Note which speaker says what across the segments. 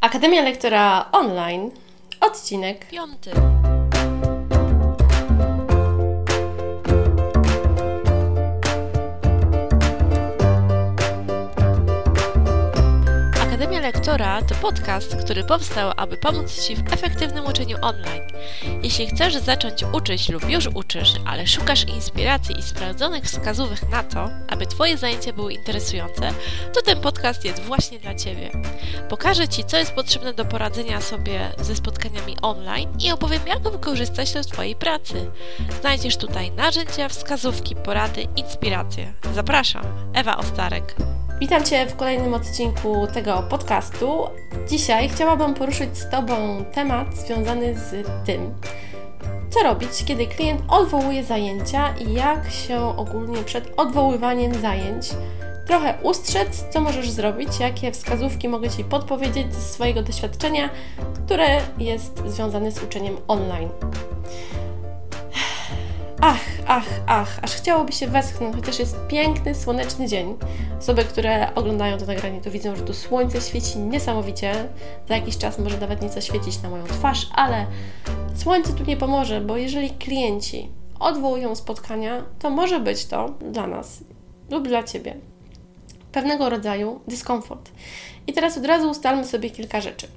Speaker 1: Akademia Lektora Online, odcinek
Speaker 2: 5. Lektora to podcast, który powstał, aby pomóc Ci w efektywnym uczeniu online. Jeśli chcesz zacząć uczyć lub już uczysz, ale szukasz inspiracji i sprawdzonych wskazówek na to, aby Twoje zajęcia były interesujące, to ten podcast jest właśnie dla Ciebie. Pokażę Ci, co jest potrzebne do poradzenia sobie ze spotkaniami online i opowiem, jak wykorzystać to w Twojej pracy. Znajdziesz tutaj narzędzia, wskazówki, porady, inspiracje. Zapraszam, Ewa Ostarek.
Speaker 1: Witam Cię w kolejnym odcinku tego podcastu. Dzisiaj chciałabym poruszyć z Tobą temat związany z tym, co robić, kiedy klient odwołuje zajęcia i jak się ogólnie przed odwoływaniem zajęć trochę ustrzec, co możesz zrobić, jakie wskazówki mogę Ci podpowiedzieć ze swojego doświadczenia, które jest związane z uczeniem online. Ach, ach, ach, aż chciałoby się westchnąć, chociaż jest piękny, słoneczny dzień. Osoby, które oglądają to nagranie, to widzą, że tu słońce świeci niesamowicie. Za jakiś czas może nawet nieco świecić na moją twarz, ale słońce tu nie pomoże, bo jeżeli klienci odwołują spotkania, to może być to dla nas lub dla Ciebie pewnego rodzaju dyskomfort. I teraz od razu ustalmy sobie kilka rzeczy.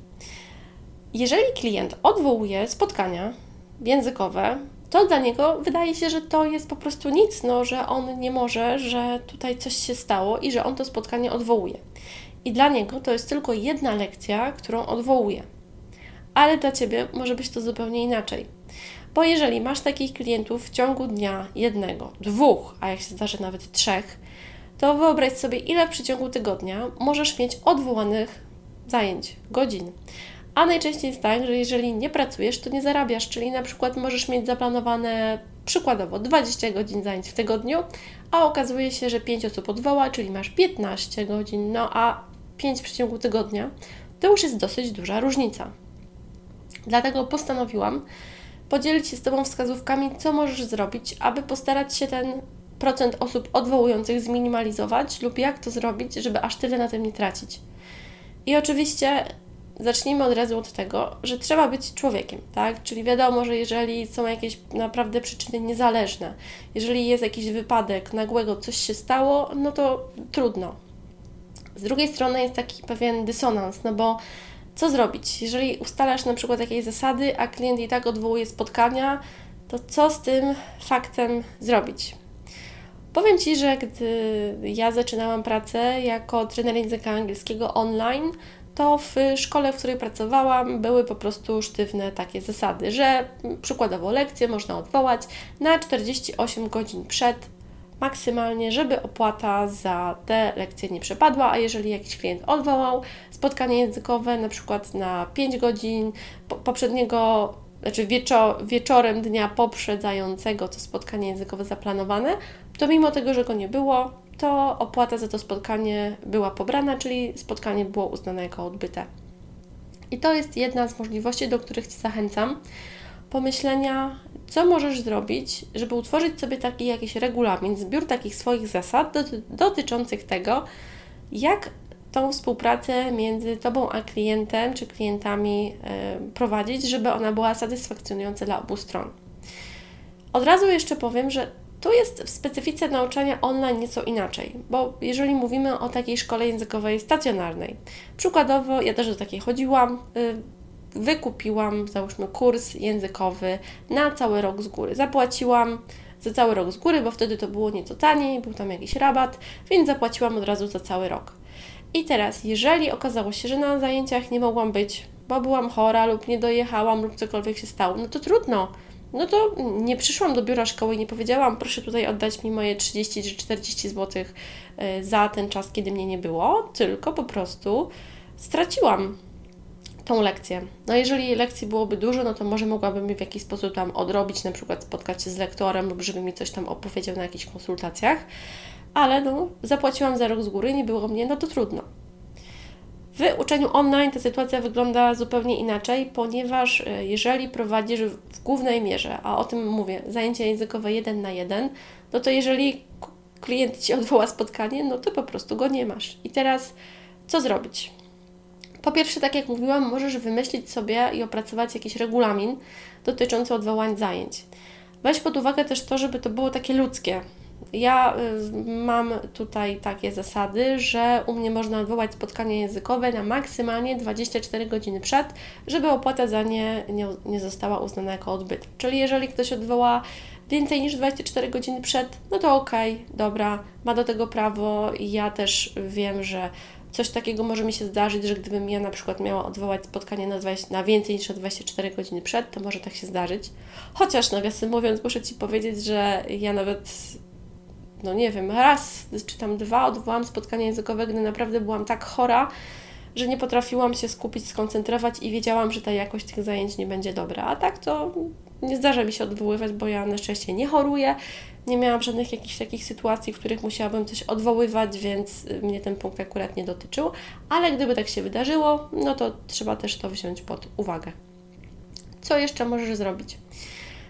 Speaker 1: Jeżeli klient odwołuje spotkania językowe, to dla niego wydaje się, że to jest po prostu nic, no, że on nie może, że tutaj coś się stało i że on to spotkanie odwołuje. I dla niego to jest tylko jedna lekcja, którą odwołuje. Ale dla Ciebie może być to zupełnie inaczej. Bo jeżeli masz takich klientów w ciągu dnia jednego, dwóch, a jak się zdarzy nawet trzech, to wyobraź sobie, ile w przeciągu tygodnia możesz mieć odwołanych zajęć, godzin. A najczęściej jest tak, że jeżeli nie pracujesz, to nie zarabiasz, czyli na przykład możesz mieć zaplanowane przykładowo 20 godzin zajęć w tygodniu, a okazuje się, że 5 osób odwoła, czyli masz 15 godzin, no a 5 w przeciągu tygodnia, to już jest dosyć duża różnica. Dlatego postanowiłam podzielić się z Tobą wskazówkami, co możesz zrobić, aby postarać się ten procent osób odwołujących zminimalizować lub jak to zrobić, żeby aż tyle na tym nie tracić. I oczywiście zacznijmy od razu od tego, że trzeba być człowiekiem, tak? Czyli wiadomo, że jeżeli są jakieś naprawdę przyczyny niezależne, jeżeli jest jakiś wypadek nagłego, coś się stało, no to trudno. Z drugiej strony jest taki pewien dysonans, no bo co zrobić? Jeżeli ustalasz na przykład jakieś zasady, a klient i tak odwołuje spotkania, to co z tym faktem zrobić? Powiem Ci, że gdy ja zaczynałam pracę jako trener języka angielskiego online, to w szkole, w której pracowałam, były po prostu sztywne takie zasady, że przykładowo lekcje można odwołać na 48 godzin przed maksymalnie, żeby opłata za te lekcje nie przepadła, a jeżeli jakiś klient odwołał spotkanie językowe na przykład na 5 godzin poprzedniego znaczy wieczo wieczorem dnia poprzedzającego to spotkanie językowe zaplanowane, to mimo tego, że go nie było, to opłata za to spotkanie była pobrana, czyli spotkanie było uznane jako odbyte. I to jest jedna z możliwości, do których Ci zachęcam. Pomyślenia, co możesz zrobić, żeby utworzyć sobie taki jakiś regulamin, zbiór takich swoich zasad doty dotyczących tego, jak tą współpracę między Tobą a klientem czy klientami yy, prowadzić, żeby ona była satysfakcjonująca dla obu stron. Od razu jeszcze powiem, że tu jest w specyfice nauczania online nieco inaczej, bo jeżeli mówimy o takiej szkole językowej stacjonarnej, przykładowo ja też do takiej chodziłam, y, wykupiłam, załóżmy, kurs językowy na cały rok z góry. Zapłaciłam za cały rok z góry, bo wtedy to było nieco taniej, był tam jakiś rabat, więc zapłaciłam od razu za cały rok. I teraz, jeżeli okazało się, że na zajęciach nie mogłam być, bo byłam chora lub nie dojechałam lub cokolwiek się stało, no to trudno no to nie przyszłam do biura szkoły i nie powiedziałam, proszę tutaj oddać mi moje 30 czy 40 zł e, za ten czas, kiedy mnie nie było, tylko po prostu straciłam tą lekcję. No jeżeli lekcji byłoby dużo, no to może mogłabym je w jakiś sposób tam odrobić, na przykład spotkać się z lektorem lub żeby mi coś tam opowiedział na jakichś konsultacjach, ale no zapłaciłam za rok z góry, nie było mnie, no to trudno. W uczeniu online ta sytuacja wygląda zupełnie inaczej, ponieważ e, jeżeli prowadzisz w głównej mierze, a o tym mówię, zajęcia językowe jeden na jeden, no to jeżeli klient Ci odwoła spotkanie, no to po prostu go nie masz. I teraz co zrobić? Po pierwsze, tak jak mówiłam, możesz wymyślić sobie i opracować jakiś regulamin dotyczący odwołań zajęć. Weź pod uwagę też to, żeby to było takie ludzkie. Ja y, mam tutaj takie zasady, że u mnie można odwołać spotkanie językowe na maksymalnie 24 godziny przed, żeby opłata za nie nie, nie została uznana jako odbyt. Czyli jeżeli ktoś odwoła więcej niż 24 godziny przed, no to okej, okay, dobra, ma do tego prawo ja też wiem, że coś takiego może mi się zdarzyć, że gdybym ja na przykład miała odwołać spotkanie na, 20, na więcej niż 24 godziny przed, to może tak się zdarzyć. Chociaż nawiasem mówiąc, muszę Ci powiedzieć, że ja nawet, no nie wiem, raz czy tam dwa odwołałam spotkanie językowe, gdy naprawdę byłam tak chora, że nie potrafiłam się skupić, skoncentrować i wiedziałam, że ta jakość tych zajęć nie będzie dobra. A tak to nie zdarza mi się odwoływać, bo ja na szczęście nie choruję. Nie miałam żadnych jakichś takich sytuacji, w których musiałabym coś odwoływać, więc mnie ten punkt akurat nie dotyczył. Ale gdyby tak się wydarzyło, no to trzeba też to wziąć pod uwagę. Co jeszcze możesz zrobić?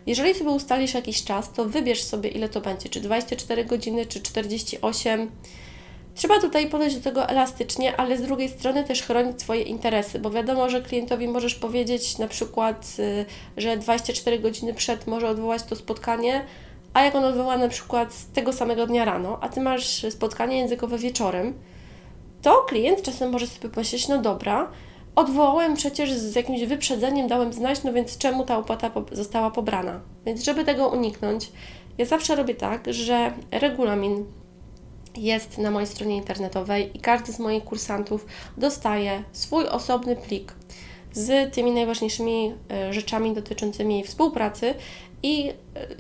Speaker 1: Jeżeli sobie ustalisz jakiś czas, to wybierz sobie ile to będzie, czy 24 godziny, czy 48 Trzeba tutaj podejść do tego elastycznie, ale z drugiej strony też chronić swoje interesy, bo wiadomo, że klientowi możesz powiedzieć na przykład, y, że 24 godziny przed może odwołać to spotkanie, a jak on odwoła na przykład tego samego dnia rano, a Ty masz spotkanie językowe wieczorem, to klient czasem może sobie pomyśleć, no dobra, odwołałem przecież z jakimś wyprzedzeniem, dałem znać, no więc czemu ta opłata została pobrana? Więc żeby tego uniknąć, ja zawsze robię tak, że regulamin jest na mojej stronie internetowej i każdy z moich kursantów dostaje swój osobny plik z tymi najważniejszymi e, rzeczami dotyczącymi współpracy i e,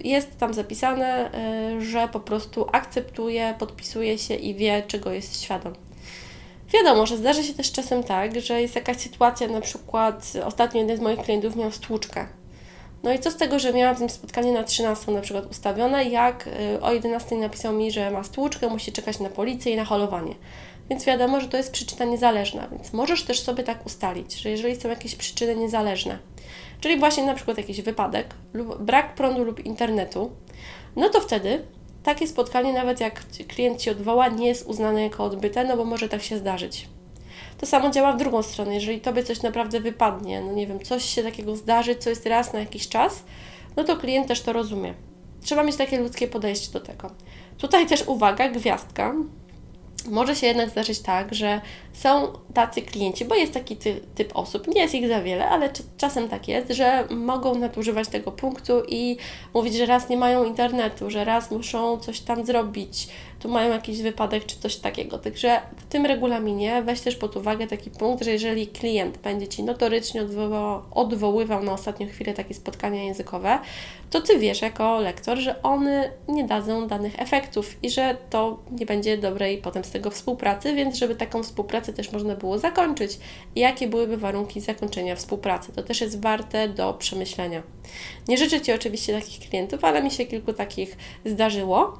Speaker 1: jest tam zapisane, e, że po prostu akceptuje, podpisuje się i wie, czego jest świadom. Wiadomo, że zdarzy się też czasem tak, że jest jakaś sytuacja, na przykład ostatnio jeden z moich klientów miał stłuczkę no i co z tego, że miałam z nim spotkanie na 13 na przykład ustawione, jak y, o 11 napisał mi, że ma stłuczkę, musi czekać na policję i na holowanie. Więc wiadomo, że to jest przyczyna niezależna, więc możesz też sobie tak ustalić, że jeżeli są jakieś przyczyny niezależne, czyli właśnie na przykład jakiś wypadek lub brak prądu lub internetu, no to wtedy takie spotkanie, nawet jak klient Ci odwoła, nie jest uznane jako odbyte, no bo może tak się zdarzyć. To samo działa w drugą stronę. Jeżeli Tobie coś naprawdę wypadnie, no nie wiem, coś się takiego zdarzy, co jest raz na jakiś czas, no to klient też to rozumie. Trzeba mieć takie ludzkie podejście do tego. Tutaj też uwaga, gwiazdka, może się jednak zdarzyć tak, że są tacy klienci, bo jest taki ty, typ osób, nie jest ich za wiele, ale czasem tak jest, że mogą nadużywać tego punktu i mówić, że raz nie mają internetu, że raz muszą coś tam zrobić, tu mają jakiś wypadek czy coś takiego. Także w tym regulaminie weź też pod uwagę taki punkt, że jeżeli klient będzie Ci notorycznie odwoływał, odwoływał na ostatnią chwilę takie spotkania językowe, to Ty wiesz jako lektor, że one nie dadzą danych efektów i że to nie będzie dobrej potem z tego współpracy, więc żeby taką współpracę też można było zakończyć i jakie byłyby warunki zakończenia współpracy. To też jest warte do przemyślenia. Nie życzę Ci oczywiście takich klientów, ale mi się kilku takich zdarzyło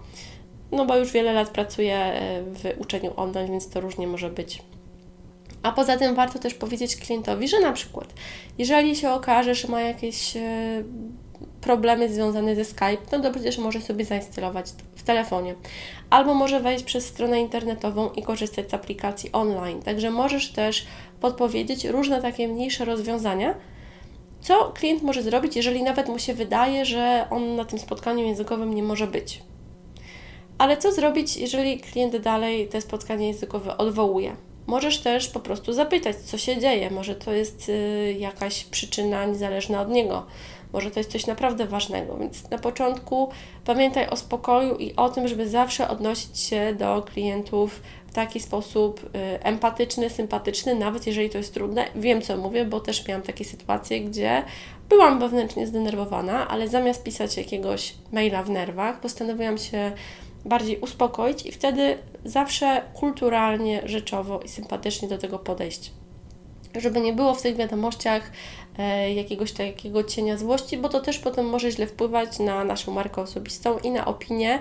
Speaker 1: no bo już wiele lat pracuję e, w uczeniu online, więc to różnie może być. A poza tym warto też powiedzieć klientowi, że na przykład, jeżeli się okaże, że ma jakieś e, problemy związane ze Skype, no to przecież może sobie zainstalować w telefonie. Albo może wejść przez stronę internetową i korzystać z aplikacji online. Także możesz też podpowiedzieć różne takie mniejsze rozwiązania, co klient może zrobić, jeżeli nawet mu się wydaje, że on na tym spotkaniu językowym nie może być. Ale co zrobić, jeżeli klient dalej te spotkanie językowe odwołuje? Możesz też po prostu zapytać, co się dzieje. Może to jest y, jakaś przyczyna niezależna od niego. Może to jest coś naprawdę ważnego. Więc na początku pamiętaj o spokoju i o tym, żeby zawsze odnosić się do klientów w taki sposób y, empatyczny, sympatyczny, nawet jeżeli to jest trudne. Wiem, co mówię, bo też miałam takie sytuacje, gdzie byłam wewnętrznie zdenerwowana, ale zamiast pisać jakiegoś maila w nerwach, postanowiłam się bardziej uspokoić i wtedy zawsze kulturalnie, rzeczowo i sympatycznie do tego podejść. Żeby nie było w tych wiadomościach e, jakiegoś takiego cienia złości, bo to też potem może źle wpływać na naszą markę osobistą i na opinię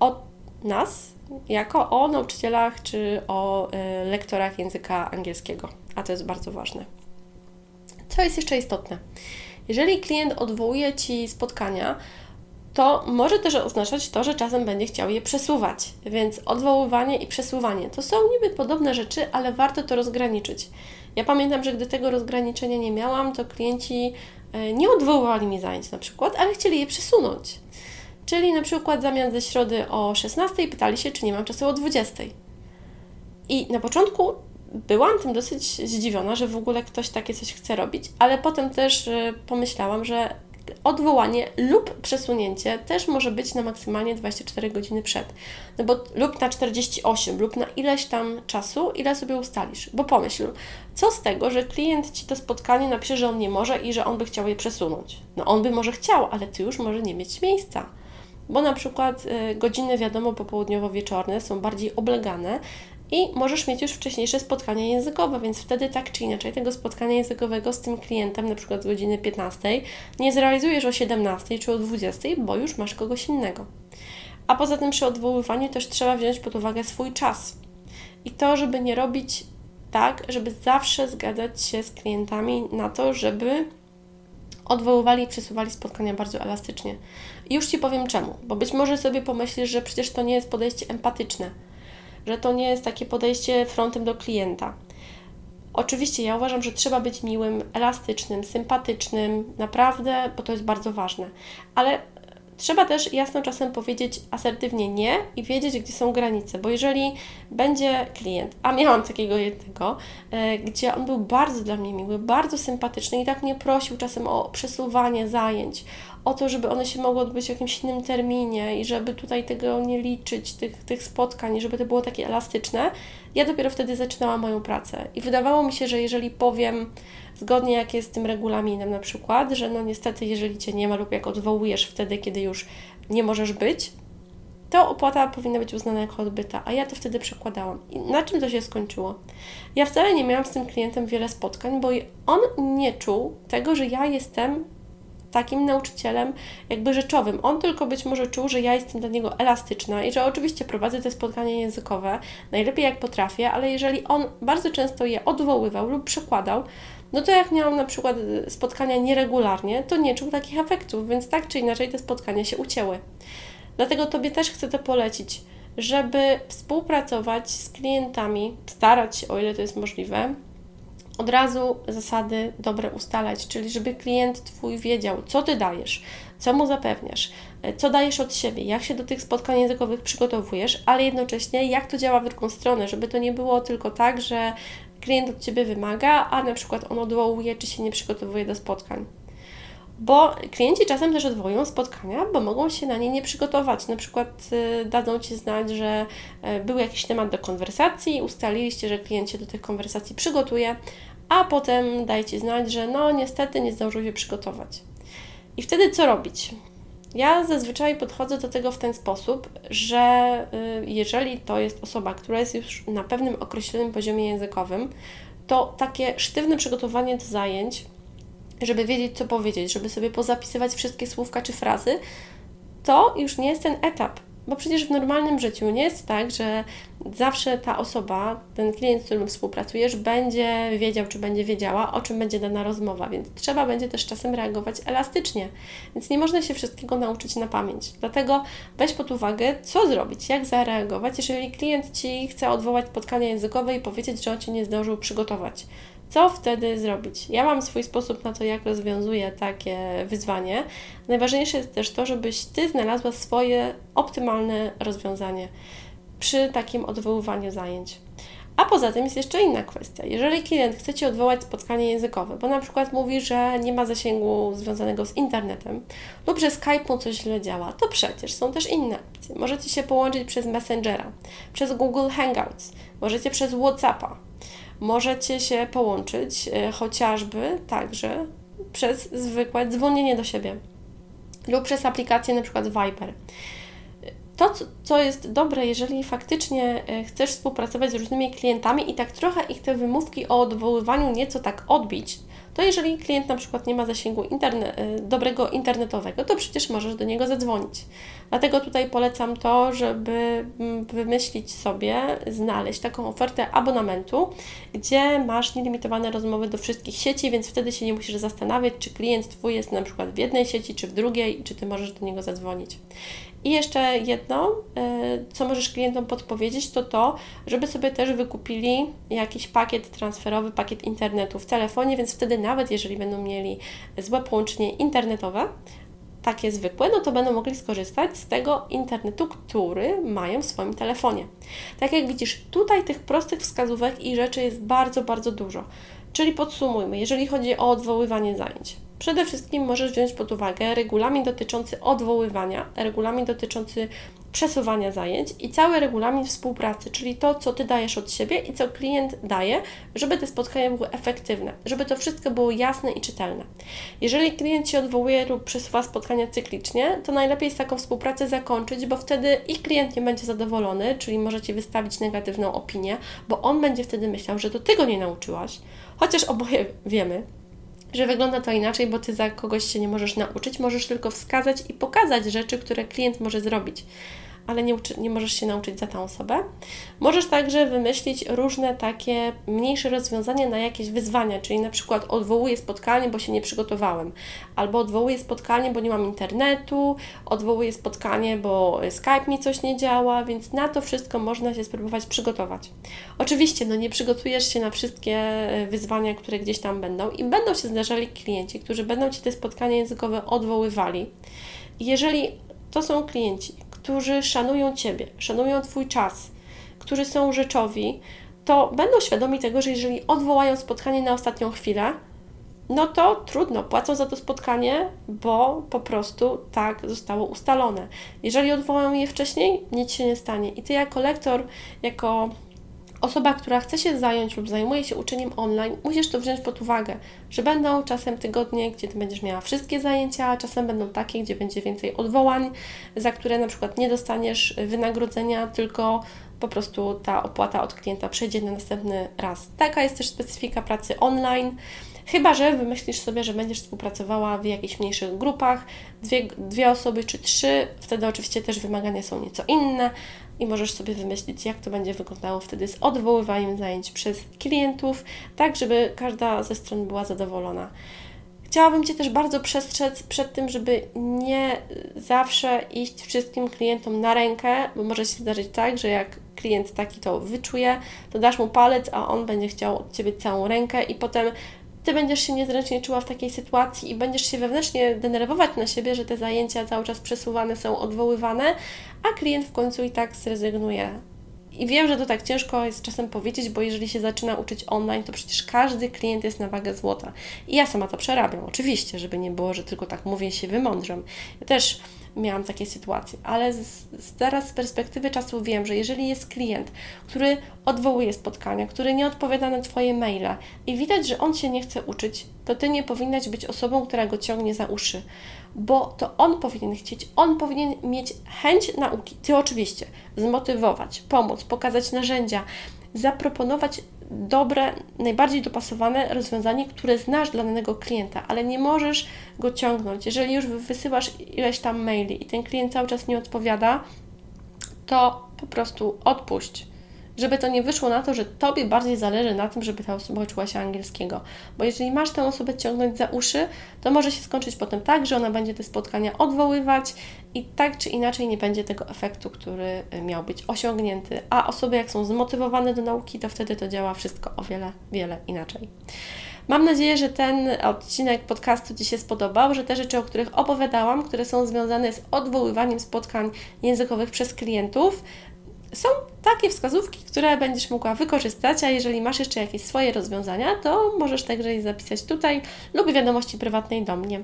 Speaker 1: o nas, jako o nauczycielach czy o e, lektorach języka angielskiego, a to jest bardzo ważne. Co jest jeszcze istotne? Jeżeli klient odwołuje Ci spotkania, to może też oznaczać to, że czasem będzie chciał je przesuwać. Więc odwoływanie i przesuwanie to są niby podobne rzeczy, ale warto to rozgraniczyć. Ja pamiętam, że gdy tego rozgraniczenia nie miałam, to klienci e, nie odwoływali mi zajęć na przykład, ale chcieli je przesunąć. Czyli na przykład zamiast ze środy o 16 pytali się, czy nie mam czasu o 20. I na początku byłam tym dosyć zdziwiona, że w ogóle ktoś takie coś chce robić, ale potem też e, pomyślałam, że odwołanie lub przesunięcie też może być na maksymalnie 24 godziny przed. No bo lub na 48, lub na ileś tam czasu, ile sobie ustalisz. Bo pomyśl, co z tego, że klient ci to spotkanie napisze, że on nie może i że on by chciał je przesunąć. No on by może chciał, ale ty już może nie mieć miejsca bo na przykład y, godziny, wiadomo, popołudniowo-wieczorne są bardziej oblegane i możesz mieć już wcześniejsze spotkania językowe, więc wtedy tak czy inaczej tego spotkania językowego z tym klientem, na przykład z godziny 15, nie zrealizujesz o 17 czy o 20, bo już masz kogoś innego. A poza tym przy odwoływaniu też trzeba wziąć pod uwagę swój czas. I to, żeby nie robić tak, żeby zawsze zgadzać się z klientami na to, żeby odwoływali i przesuwali spotkania bardzo elastycznie. I już Ci powiem czemu, bo być może sobie pomyślisz, że przecież to nie jest podejście empatyczne że to nie jest takie podejście frontem do klienta. Oczywiście ja uważam, że trzeba być miłym, elastycznym, sympatycznym, naprawdę, bo to jest bardzo ważne. Ale trzeba też jasno czasem powiedzieć asertywnie nie i wiedzieć, gdzie są granice, bo jeżeli będzie klient, a miałam takiego jednego, e, gdzie on był bardzo dla mnie miły, bardzo sympatyczny i tak mnie prosił czasem o przesuwanie zajęć, o to, żeby one się mogły odbyć w jakimś innym terminie i żeby tutaj tego nie liczyć, tych, tych spotkań, żeby to było takie elastyczne, ja dopiero wtedy zaczynałam moją pracę. I wydawało mi się, że jeżeli powiem zgodnie jak jest z tym regulaminem na przykład, że no niestety jeżeli Cię nie ma lub jak odwołujesz wtedy, kiedy już nie możesz być, to opłata powinna być uznana jako odbyta, a ja to wtedy przekładałam. I na czym to się skończyło? Ja wcale nie miałam z tym klientem wiele spotkań, bo on nie czuł tego, że ja jestem takim nauczycielem jakby rzeczowym. On tylko być może czuł, że ja jestem dla niego elastyczna i że oczywiście prowadzę te spotkania językowe najlepiej jak potrafię, ale jeżeli on bardzo często je odwoływał lub przekładał, no to jak miałam na przykład spotkania nieregularnie, to nie czuł takich efektów, więc tak czy inaczej te spotkania się ucięły. Dlatego Tobie też chcę to polecić, żeby współpracować z klientami, starać się, o ile to jest możliwe, od razu zasady dobre ustalać, czyli żeby klient Twój wiedział, co Ty dajesz, co mu zapewniasz, co dajesz od siebie, jak się do tych spotkań językowych przygotowujesz, ale jednocześnie jak to działa w drugą stronę, żeby to nie było tylko tak, że klient od Ciebie wymaga, a na przykład on odwołuje, czy się nie przygotowuje do spotkań. Bo klienci czasem też odwołują spotkania, bo mogą się na nie nie przygotować. Na przykład y, dadzą Ci znać, że y, był jakiś temat do konwersacji, ustaliliście, że klient się do tych konwersacji przygotuje, a potem dajcie znać, że no niestety nie zdążył się przygotować. I wtedy co robić? Ja zazwyczaj podchodzę do tego w ten sposób, że y, jeżeli to jest osoba, która jest już na pewnym określonym poziomie językowym, to takie sztywne przygotowanie do zajęć, żeby wiedzieć, co powiedzieć, żeby sobie pozapisywać wszystkie słówka czy frazy, to już nie jest ten etap. Bo przecież w normalnym życiu nie jest tak, że zawsze ta osoba, ten klient, z którym współpracujesz, będzie wiedział, czy będzie wiedziała, o czym będzie dana rozmowa, więc trzeba będzie też czasem reagować elastycznie. Więc nie można się wszystkiego nauczyć na pamięć. Dlatego weź pod uwagę, co zrobić, jak zareagować, jeżeli klient ci chce odwołać spotkanie językowe i powiedzieć, że on cię nie zdążył przygotować. Co wtedy zrobić? Ja mam swój sposób na to, jak rozwiązuję takie wyzwanie. Najważniejsze jest też to, żebyś Ty znalazła swoje optymalne rozwiązanie przy takim odwoływaniu zajęć. A poza tym jest jeszcze inna kwestia. Jeżeli klient chce Ci odwołać spotkanie językowe, bo na przykład mówi, że nie ma zasięgu związanego z internetem lub że Skype mu coś źle działa, to przecież są też inne opcje. Możecie się połączyć przez Messengera, przez Google Hangouts, możecie przez WhatsAppa, możecie się połączyć e, chociażby także przez zwykłe dzwonienie do siebie lub przez aplikację na przykład Viber. To, co jest dobre, jeżeli faktycznie e, chcesz współpracować z różnymi klientami i tak trochę ich te wymówki o odwoływaniu nieco tak odbić, to jeżeli klient na przykład nie ma zasięgu interne y, dobrego internetowego, to przecież możesz do niego zadzwonić. Dlatego tutaj polecam to, żeby mm, wymyślić sobie, znaleźć taką ofertę abonamentu, gdzie masz nielimitowane rozmowy do wszystkich sieci, więc wtedy się nie musisz zastanawiać, czy klient Twój jest na przykład w jednej sieci, czy w drugiej, czy Ty możesz do niego zadzwonić. I jeszcze jedno, e, co możesz klientom podpowiedzieć, to to, żeby sobie też wykupili jakiś pakiet transferowy, pakiet internetu w telefonie, więc wtedy nawet jeżeli będą mieli złe połączenie internetowe, takie zwykłe, no to będą mogli skorzystać z tego internetu, który mają w swoim telefonie. Tak jak widzisz, tutaj tych prostych wskazówek i rzeczy jest bardzo, bardzo dużo. Czyli podsumujmy, jeżeli chodzi o odwoływanie zajęć. Przede wszystkim możesz wziąć pod uwagę regulamin dotyczący odwoływania, regulamin dotyczący przesuwania zajęć i cały regulamin współpracy, czyli to, co Ty dajesz od siebie i co klient daje, żeby te spotkania były efektywne, żeby to wszystko było jasne i czytelne. Jeżeli klient się odwołuje lub przesuwa spotkania cyklicznie, to najlepiej jest taką współpracę zakończyć, bo wtedy i klient nie będzie zadowolony, czyli może Ci wystawić negatywną opinię, bo on będzie wtedy myślał, że to Ty go nie nauczyłaś, chociaż oboje wiemy, że wygląda to inaczej, bo ty za kogoś się nie możesz nauczyć, możesz tylko wskazać i pokazać rzeczy, które klient może zrobić ale nie, uczy, nie możesz się nauczyć za tę osobę. Możesz także wymyślić różne takie mniejsze rozwiązania na jakieś wyzwania, czyli na przykład odwołuję spotkanie, bo się nie przygotowałem, albo odwołuję spotkanie, bo nie mam internetu, odwołuję spotkanie, bo Skype mi coś nie działa, więc na to wszystko można się spróbować przygotować. Oczywiście, no nie przygotujesz się na wszystkie e, wyzwania, które gdzieś tam będą i będą się zdarzali klienci, którzy będą Ci te spotkania językowe odwoływali. Jeżeli to są klienci, którzy szanują Ciebie, szanują Twój czas, którzy są rzeczowi, to będą świadomi tego, że jeżeli odwołają spotkanie na ostatnią chwilę, no to trudno, płacą za to spotkanie, bo po prostu tak zostało ustalone. Jeżeli odwołają je wcześniej, nic się nie stanie. I Ty jako lektor, jako osoba, która chce się zająć lub zajmuje się uczeniem online, musisz to wziąć pod uwagę, że będą czasem tygodnie, gdzie ty będziesz miała wszystkie zajęcia, czasem będą takie, gdzie będzie więcej odwołań, za które na przykład nie dostaniesz wynagrodzenia, tylko po prostu ta opłata od klienta przejdzie na następny raz. Taka jest też specyfika pracy online. Chyba, że wymyślisz sobie, że będziesz współpracowała w jakichś mniejszych grupach, dwie, dwie osoby czy trzy, wtedy oczywiście też wymagania są nieco inne, i możesz sobie wymyślić, jak to będzie wyglądało wtedy z odwoływaniem zajęć przez klientów, tak żeby każda ze stron była zadowolona. Chciałabym Cię też bardzo przestrzec przed tym, żeby nie zawsze iść wszystkim klientom na rękę, bo może się zdarzyć tak, że jak klient taki to wyczuje, to dasz mu palec, a on będzie chciał od Ciebie całą rękę i potem ty będziesz się niezręcznie czuła w takiej sytuacji i będziesz się wewnętrznie denerwować na siebie, że te zajęcia cały czas przesuwane są, odwoływane, a klient w końcu i tak zrezygnuje. I wiem, że to tak ciężko jest czasem powiedzieć, bo jeżeli się zaczyna uczyć online, to przecież każdy klient jest na wagę złota. I ja sama to przerabiam, oczywiście, żeby nie było, że tylko tak mówię się wymądrzam. Ja też miałam takie sytuacje, ale z, z teraz z perspektywy czasu wiem, że jeżeli jest klient, który odwołuje spotkania, który nie odpowiada na Twoje maile i widać, że on się nie chce uczyć, to Ty nie powinnaś być osobą, która go ciągnie za uszy, bo to on powinien chcieć, on powinien mieć chęć nauki. Ty oczywiście zmotywować, pomóc, pokazać narzędzia, zaproponować dobre, najbardziej dopasowane rozwiązanie, które znasz dla danego klienta, ale nie możesz go ciągnąć. Jeżeli już wysyłasz ileś tam maili i ten klient cały czas nie odpowiada, to po prostu odpuść żeby to nie wyszło na to, że Tobie bardziej zależy na tym, żeby ta osoba uczyła się angielskiego. Bo jeżeli masz tę osobę ciągnąć za uszy, to może się skończyć potem tak, że ona będzie te spotkania odwoływać i tak czy inaczej nie będzie tego efektu, który y, miał być osiągnięty. A osoby, jak są zmotywowane do nauki, to wtedy to działa wszystko o wiele, wiele inaczej. Mam nadzieję, że ten odcinek podcastu Ci się spodobał, że te rzeczy, o których opowiadałam, które są związane z odwoływaniem spotkań językowych przez klientów, są takie wskazówki, które będziesz mogła wykorzystać, a jeżeli masz jeszcze jakieś swoje rozwiązania, to możesz także je zapisać tutaj lub wiadomości prywatnej do mnie.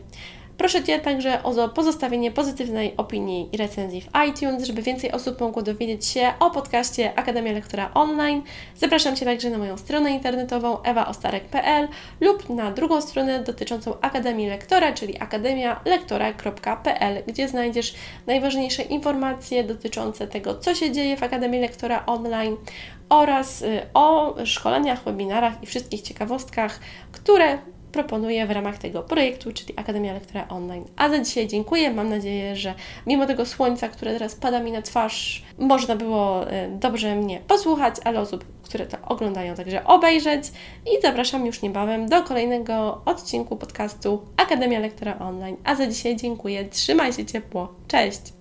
Speaker 1: Proszę Cię także o pozostawienie pozytywnej opinii i recenzji w iTunes, żeby więcej osób mogło dowiedzieć się o podcaście Akademia Lektora Online. Zapraszam Cię także na moją stronę internetową ewaostarek.pl lub na drugą stronę dotyczącą Akademii Lektora, czyli akademialektora.pl, gdzie znajdziesz najważniejsze informacje dotyczące tego, co się dzieje w Akademii Lektora Online oraz y, o szkoleniach, webinarach i wszystkich ciekawostkach, które proponuję w ramach tego projektu, czyli Akademia Lektora Online. A za dzisiaj dziękuję. Mam nadzieję, że mimo tego słońca, które teraz pada mi na twarz, można było e, dobrze mnie posłuchać, ale osób, które to oglądają, także obejrzeć. I zapraszam już niebawem do kolejnego odcinku podcastu Akademia Lektora Online. A za dzisiaj dziękuję. Trzymaj się ciepło. Cześć!